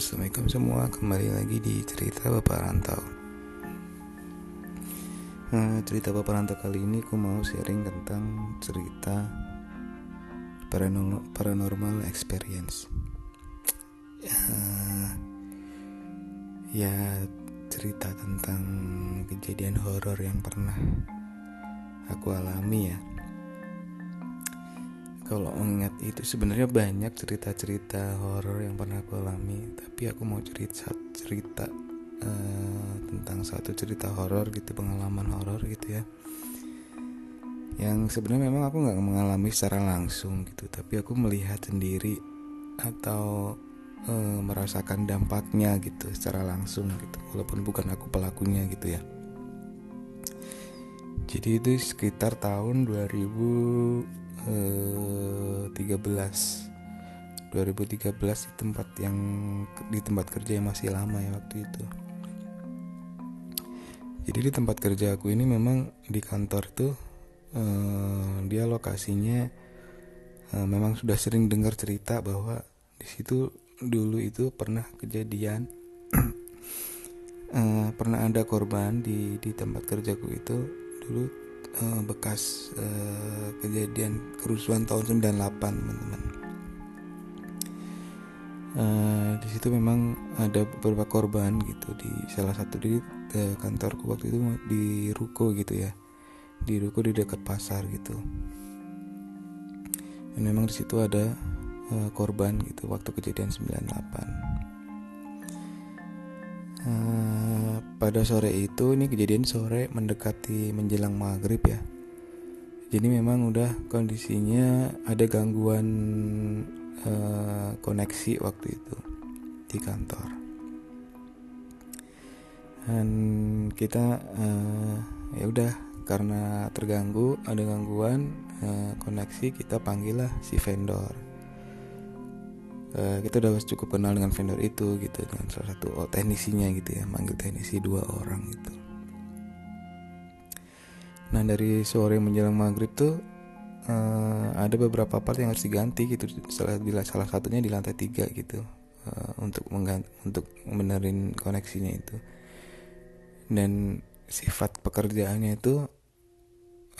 assalamualaikum semua. Kembali lagi di cerita Bapak Rantau. Nah, cerita Bapak Rantau kali ini aku mau sharing tentang cerita paranormal, experience. Ya, ya cerita tentang kejadian horor yang pernah aku alami ya kalau mengingat itu sebenarnya banyak cerita-cerita horor yang pernah aku alami. Tapi aku mau cerita cerita uh, tentang satu cerita horor gitu pengalaman horor gitu ya. Yang sebenarnya memang aku nggak mengalami secara langsung gitu. Tapi aku melihat sendiri atau uh, merasakan dampaknya gitu secara langsung gitu. Walaupun bukan aku pelakunya gitu ya. Jadi itu sekitar tahun 2000 2013 2013 di tempat yang di tempat kerja yang masih lama ya waktu itu. Jadi di tempat kerja aku ini memang di kantor tuh uh, dia lokasinya uh, memang sudah sering dengar cerita bahwa di situ dulu itu pernah kejadian uh, pernah ada korban di di tempat kerjaku itu. Dulu uh, bekas uh, kejadian kerusuhan tahun 98 teman-teman. Uh, di situ memang ada beberapa korban gitu di salah satu di uh, kantorku waktu itu di ruko gitu ya. Di ruko di dekat pasar gitu. Dan memang di situ ada uh, korban gitu waktu kejadian 98 Uh, pada sore itu ini kejadian sore mendekati menjelang maghrib ya. Jadi memang udah kondisinya ada gangguan uh, koneksi waktu itu di kantor. Dan kita uh, ya udah karena terganggu ada gangguan uh, koneksi kita panggil lah si vendor uh, kita udah cukup kenal dengan vendor itu gitu dengan salah satu oh, teknisinya gitu ya manggil teknisi dua orang gitu. Nah dari sore menjelang maghrib tuh uh, ada beberapa part yang harus diganti gitu salah salah satunya di lantai tiga gitu uh, untuk mengganti untuk menerin koneksinya itu. Dan sifat pekerjaannya itu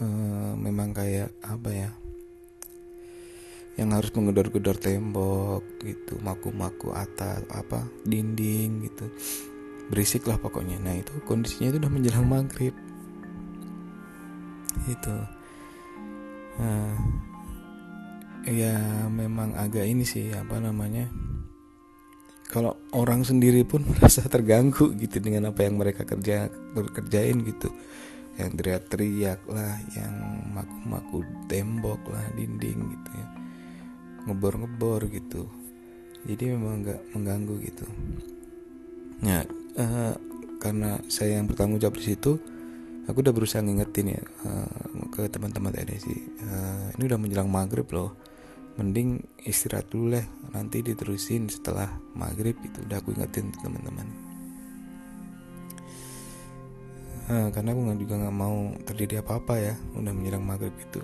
uh, memang kayak apa ya yang harus menggedor-gedor tembok gitu maku-maku atas apa dinding gitu. Berisik lah pokoknya. Nah itu kondisinya itu udah menjelang maghrib. Itu. Nah, ya memang agak ini sih apa namanya kalau orang sendiri pun merasa terganggu gitu dengan apa yang mereka kerja berkerjain gitu. Yang teriak-teriak lah yang maku-maku tembok lah dinding gitu ya ngebor-ngebor gitu. Jadi memang nggak mengganggu gitu. Ya uh, karena saya yang bertanggung jawab di situ aku udah berusaha ngingetin ya uh, ke teman-teman TNI uh, eh, ini udah menjelang maghrib loh. Mending istirahat dulu lah nanti diterusin setelah maghrib itu udah aku ingetin teman-teman. Uh, karena aku juga nggak mau terjadi apa-apa ya udah menjelang maghrib itu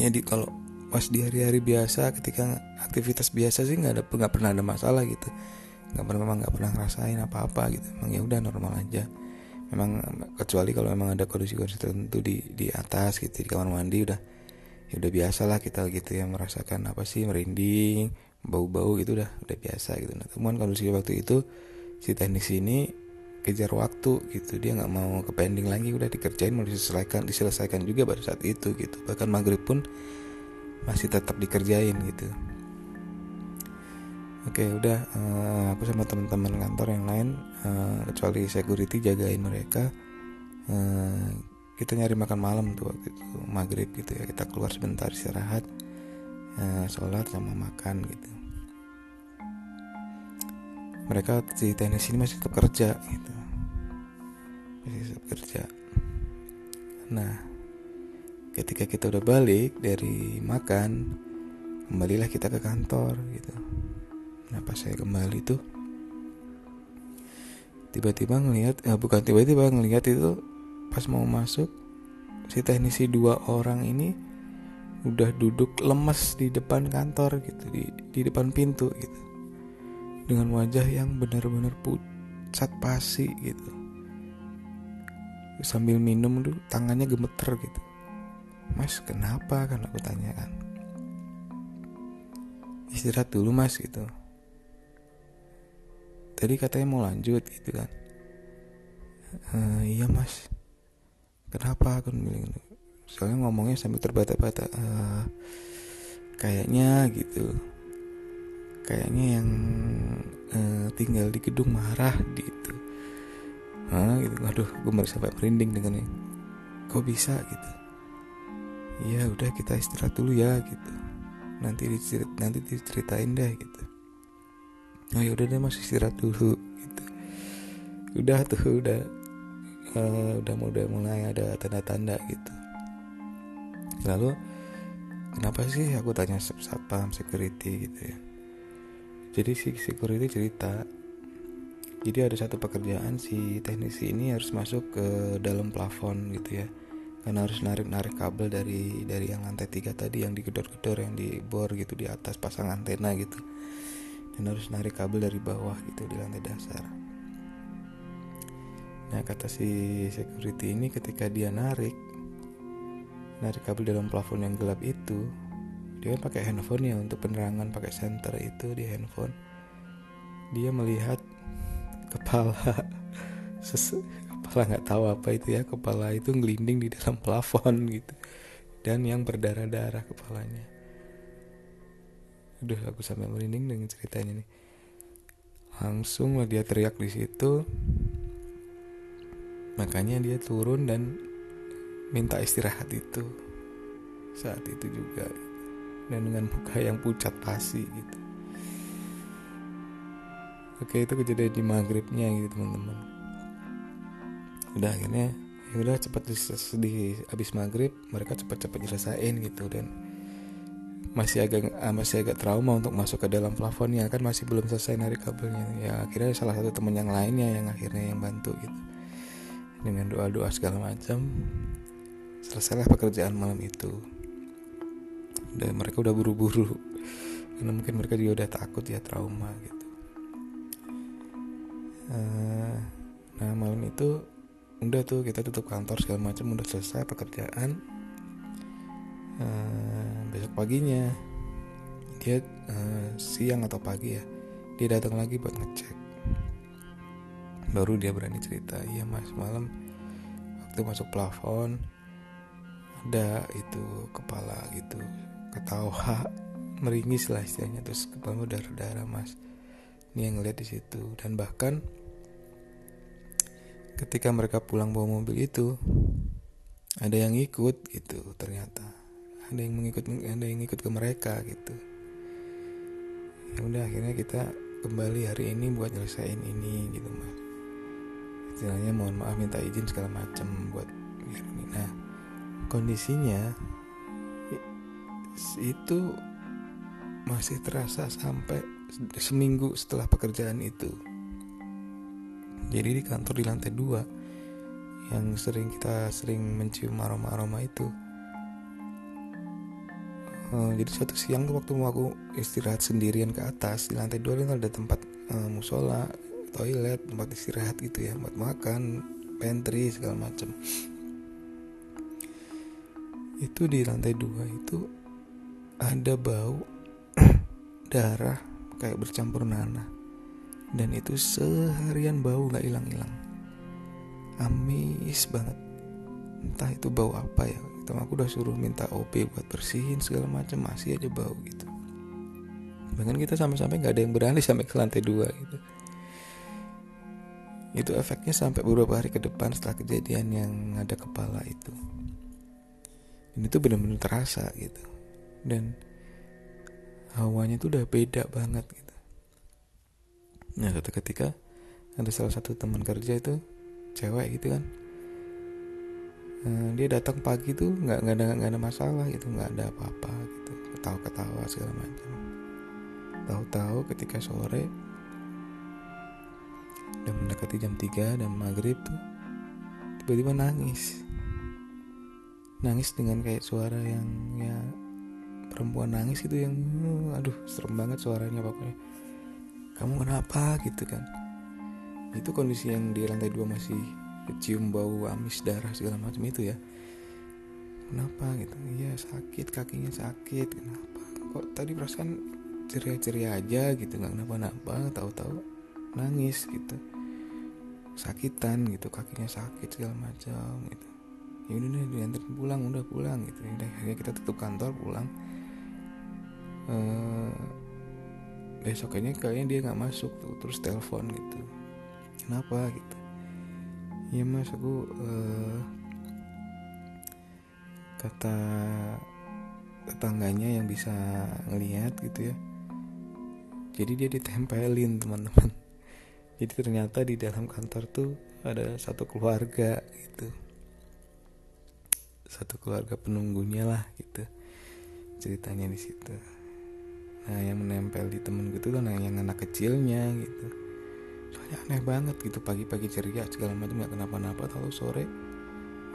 ya di kalau pas di hari-hari biasa ketika aktivitas biasa sih nggak ada nggak pernah ada masalah gitu. Nggak pernah memang nggak pernah ngerasain apa-apa gitu. Emang ya udah normal aja. Memang kecuali kalau memang ada kondisi-kondisi tertentu di di atas gitu di kamar mandi udah ya udah biasa lah kita gitu ya merasakan apa sih merinding bau-bau gitu udah udah biasa gitu. Nah temuan kondisi waktu itu si teknis ini kejar waktu gitu. Dia nggak mau ke pending lagi udah dikerjain mau diselesaikan diselesaikan juga pada saat itu gitu. Bahkan maghrib pun masih tetap dikerjain gitu. Oke udah uh, aku sama teman-teman kantor yang lain uh, kecuali security jagain mereka uh, kita nyari makan malam tuh waktu itu maghrib gitu ya kita keluar sebentar istirahat uh, sholat sama makan gitu. Mereka di tenis ini masih tetap kerja gitu. Masih tetap kerja. Nah ketika kita udah balik dari makan kembalilah kita ke kantor gitu. Pas saya kembali tuh tiba-tiba ngelihat ya bukan tiba-tiba ngelihat itu pas mau masuk si teknisi dua orang ini udah duduk lemes di depan kantor gitu di di depan pintu gitu. Dengan wajah yang benar-benar pucat pasi gitu. Sambil minum tuh tangannya gemeter gitu mas kenapa? kan aku tanya kan. Istirahat dulu mas gitu. Tadi katanya mau lanjut gitu kan. E, iya mas. Kenapa? aku bilang gitu. Soalnya ngomongnya sambil terbata-bata e, kayaknya gitu. Kayaknya yang e, tinggal di gedung marah gitu. Hah, gitu. Aduh gue baru sampai merinding dengannya kok bisa? gitu ya udah kita istirahat dulu ya gitu. Nanti dicerit nanti diceritain deh gitu. Oh ya udah deh masih istirahat dulu gitu. Udah tuh udah uh, udah udah mulai ada tanda-tanda gitu. Lalu kenapa sih aku tanya satpam security gitu ya? Jadi si security cerita jadi ada satu pekerjaan si teknisi ini harus masuk ke dalam plafon gitu ya karena harus narik-narik kabel dari dari yang lantai tiga tadi yang digedor-gedor yang dibor gitu di atas pasang antena gitu. Dan harus narik kabel dari bawah gitu di lantai dasar. Nah kata si security ini ketika dia narik narik kabel dalam plafon yang gelap itu dia pakai handphone ya untuk penerangan pakai senter itu di handphone. Dia melihat kepala kepala nggak tahu apa itu ya kepala itu ngelinding di dalam plafon gitu dan yang berdarah-darah kepalanya Udah aku sampai merinding dengan ceritanya nih. Langsung lah dia teriak di situ. Makanya dia turun dan minta istirahat itu saat itu juga dan dengan muka yang pucat pasi gitu. Oke itu kejadian di maghribnya gitu teman-teman. Udah akhirnya ya udah cepat di, di habis maghrib mereka cepat-cepat nyelesain gitu dan masih agak uh, masih agak trauma untuk masuk ke dalam plafonnya kan masih belum selesai narik kabelnya. Ya akhirnya salah satu teman yang lainnya yang akhirnya yang bantu gitu. Dengan doa doa segala macam selesailah pekerjaan malam itu. Dan mereka udah buru-buru karena mungkin mereka juga udah takut ya trauma gitu. Uh, nah malam itu udah tuh kita tutup kantor segala macam udah selesai pekerjaan. Uh, besok paginya. Dia uh, siang atau pagi ya dia datang lagi buat ngecek. Baru dia berani cerita iya mas malam waktu masuk plafon ada itu kepala gitu ketawa meringis lah istilahnya terus kepala darah darah mas. Ini yang ngeliat di situ. Dan bahkan ketika mereka pulang bawa mobil itu ada yang ikut gitu ternyata. Ada yang mengikut ada yang ikut ke mereka gitu. Ya udah akhirnya kita kembali hari ini buat nyelesain ini gitu mas istilahnya mohon maaf minta izin segala macam buat ini. Nah kondisinya itu masih terasa sampai seminggu setelah pekerjaan itu jadi di kantor di lantai dua yang sering kita sering mencium aroma-aroma itu. Uh, jadi suatu siang tuh waktu mau aku istirahat sendirian ke atas di lantai dua ada tempat uh, musola toilet tempat istirahat gitu ya buat makan pantry segala macam itu di lantai dua itu ada bau darah kayak bercampur nanah dan itu seharian bau nggak hilang-hilang. Amis banget. Entah itu bau apa ya. Gitu aku udah suruh minta OP buat bersihin segala macam masih aja bau gitu. Bahkan kita sampai-sampai nggak ada yang berani sampai ke lantai dua gitu. Itu efeknya sampai beberapa hari ke depan setelah kejadian yang ada kepala itu. Ini tuh benar-benar terasa gitu. Dan hawanya tuh udah beda banget gitu nah suatu ketika ada salah satu teman kerja itu cewek gitu kan. Eh, dia datang pagi tuh nggak nggak ada nggak ada masalah gitu nggak ada apa-apa gitu. Ketawa ketawa segala macam. Tahu-tahu ketika sore udah mendekati jam 3 dan maghrib tuh tiba-tiba nangis. Nangis dengan kayak suara yang ya perempuan nangis itu yang aduh serem banget suaranya pokoknya kamu kenapa gitu kan. Itu kondisi yang di lantai dua masih kecium bau amis darah segala macam itu ya. Kenapa gitu. Iya sakit kakinya sakit kenapa? Kok tadi perasaan ceria-ceria aja gitu. Nggak kenapa-napa tahu-tahu nangis gitu. Sakitan gitu. Kakinya sakit segala macam gitu. Ya udah deh diantarin pulang udah pulang gitu. Udah akhirnya kita tutup kantor pulang. Uh, besoknya kayaknya dia nggak masuk tuh terus telepon gitu. Kenapa gitu? Ya mas aku uh, kata tetangganya yang bisa ngelihat gitu ya. Jadi dia ditempelin teman-teman. Jadi ternyata di dalam kantor tuh ada satu keluarga gitu. Satu keluarga penunggunya lah gitu ceritanya di situ nah yang menempel di temen gue tuh kan yang anak kecilnya gitu. Soalnya aneh banget gitu pagi-pagi ceria segala macam nggak kenapa-napa tahu sore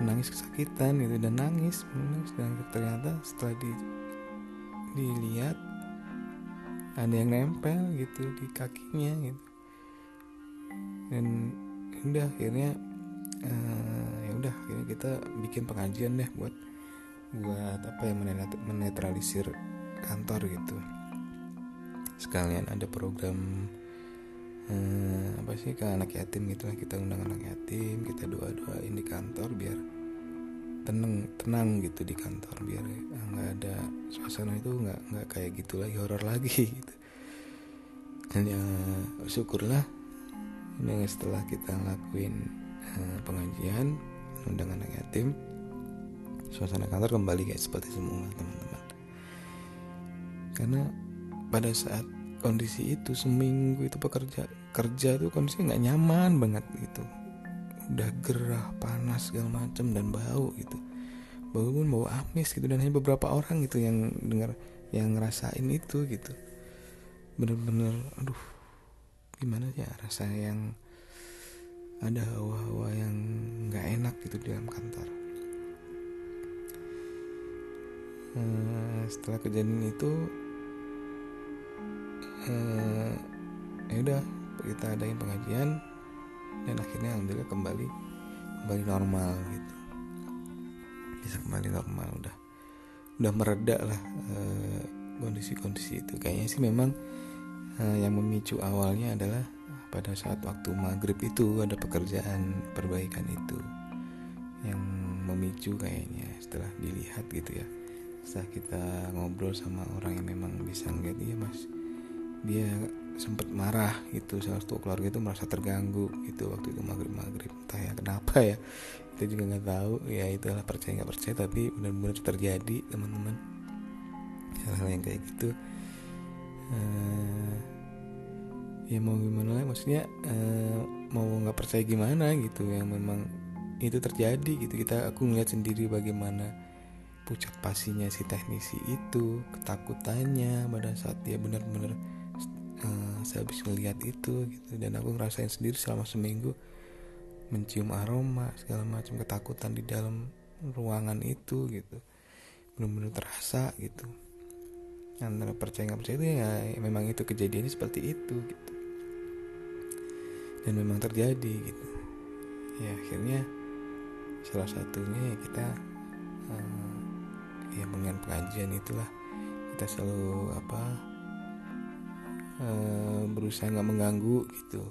menangis kesakitan gitu dan nangis menangis dan ternyata setelah di dilihat ada yang nempel gitu di kakinya gitu. Dan udah akhirnya uh, ya udah akhirnya kita bikin pengajian deh buat buat apa ya menetralisir kantor gitu sekalian ada program uh, apa sih ke anak yatim gitu lah. Kita undang anak yatim kita doa doain di kantor biar tenang tenang gitu di kantor. Biar nggak ada suasana itu nggak nggak kayak gitu lagi horor lagi gitu. Dan ya syukurlah dan setelah kita lakuin uh, pengajian undang anak yatim suasana kantor kembali kayak seperti semula teman-teman. Karena pada saat kondisi itu seminggu itu pekerja kerja tuh kondisi nggak nyaman banget gitu. Udah gerah panas segala macam dan bau gitu. Bau pun bau amis gitu dan hanya beberapa orang gitu yang dengar yang ngerasain itu gitu. Bener-bener aduh gimana ya rasa yang ada hawa-hawa yang nggak enak gitu di dalam kantor. Uh, setelah kejadian itu uh, ya udah kita adain pengajian dan akhirnya alhamdulillah kembali kembali normal gitu. Bisa kembali normal udah udah mereda lah kondisi-kondisi uh, itu. Kayaknya sih memang uh, yang memicu awalnya adalah pada saat waktu maghrib itu ada pekerjaan perbaikan itu yang memicu kayaknya setelah dilihat gitu ya. Setelah kita ngobrol sama orang yang memang bisa ngeliat dia mas dia sempat marah gitu salah satu keluarga itu merasa terganggu gitu waktu itu maghrib maghrib entah ya kenapa ya kita juga nggak tahu. Ya itulah percaya nggak percaya tapi benar-benar terjadi teman-teman. Hal-hal yang kayak gitu uh, ya mau gimana lah maksudnya uh, mau nggak percaya gimana gitu yang memang itu terjadi gitu. Kita aku ngeliat sendiri bagaimana pucat pasinya si teknisi itu ketakutannya pada saat dia benar-benar uh, saya habis melihat itu gitu. Dan aku ngerasain sendiri selama seminggu mencium aroma segala macam ketakutan di dalam ruangan itu gitu. Benar-benar terasa gitu. Antara percaya nggak percaya itu ya memang itu kejadiannya seperti itu gitu. Dan memang terjadi gitu. Ya akhirnya salah satunya ya kita uh, ya dengan pengajian itulah kita selalu apa uh, berusaha nggak mengganggu gitu.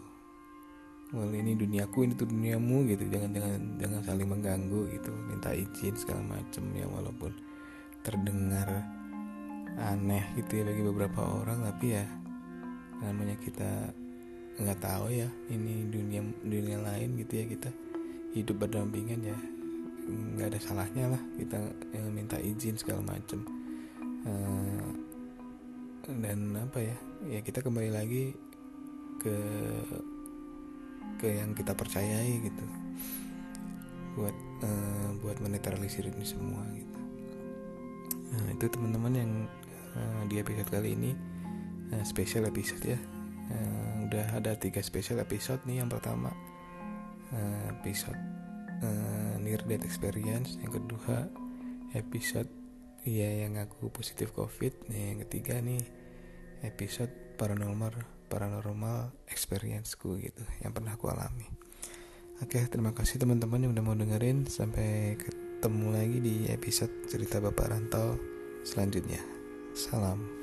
Well ini duniaku ini tuh duniamu gitu. Jangan jangan jangan saling mengganggu gitu. Minta izin segala macem ya walaupun terdengar aneh gitu ya bagi beberapa orang. Tapi ya namanya kita nggak tahu ya ini dunia dunia lain gitu ya kita hidup berdampingan ya nggak ada salahnya lah kita ya, minta izin segala macem. Uh, dan apa ya ya kita kembali lagi ke ke yang kita percayai gitu. Buat uh, buat menetralisir ini semua gitu. Nah itu teman-teman yang uh, di episode kali ini uh, special episode ya. Uh, udah ada tiga special episode nih. Yang pertama uh, episode uh, near death experience. Yang kedua episode ya yang aku positif covid. Nih yang ketiga nih episode paranormal paranormal experienceku gitu yang pernah aku alami. Oke terima kasih teman-teman yang udah mau dengerin. Sampai ketemu lagi di episode cerita bapak rantau selanjutnya. Salam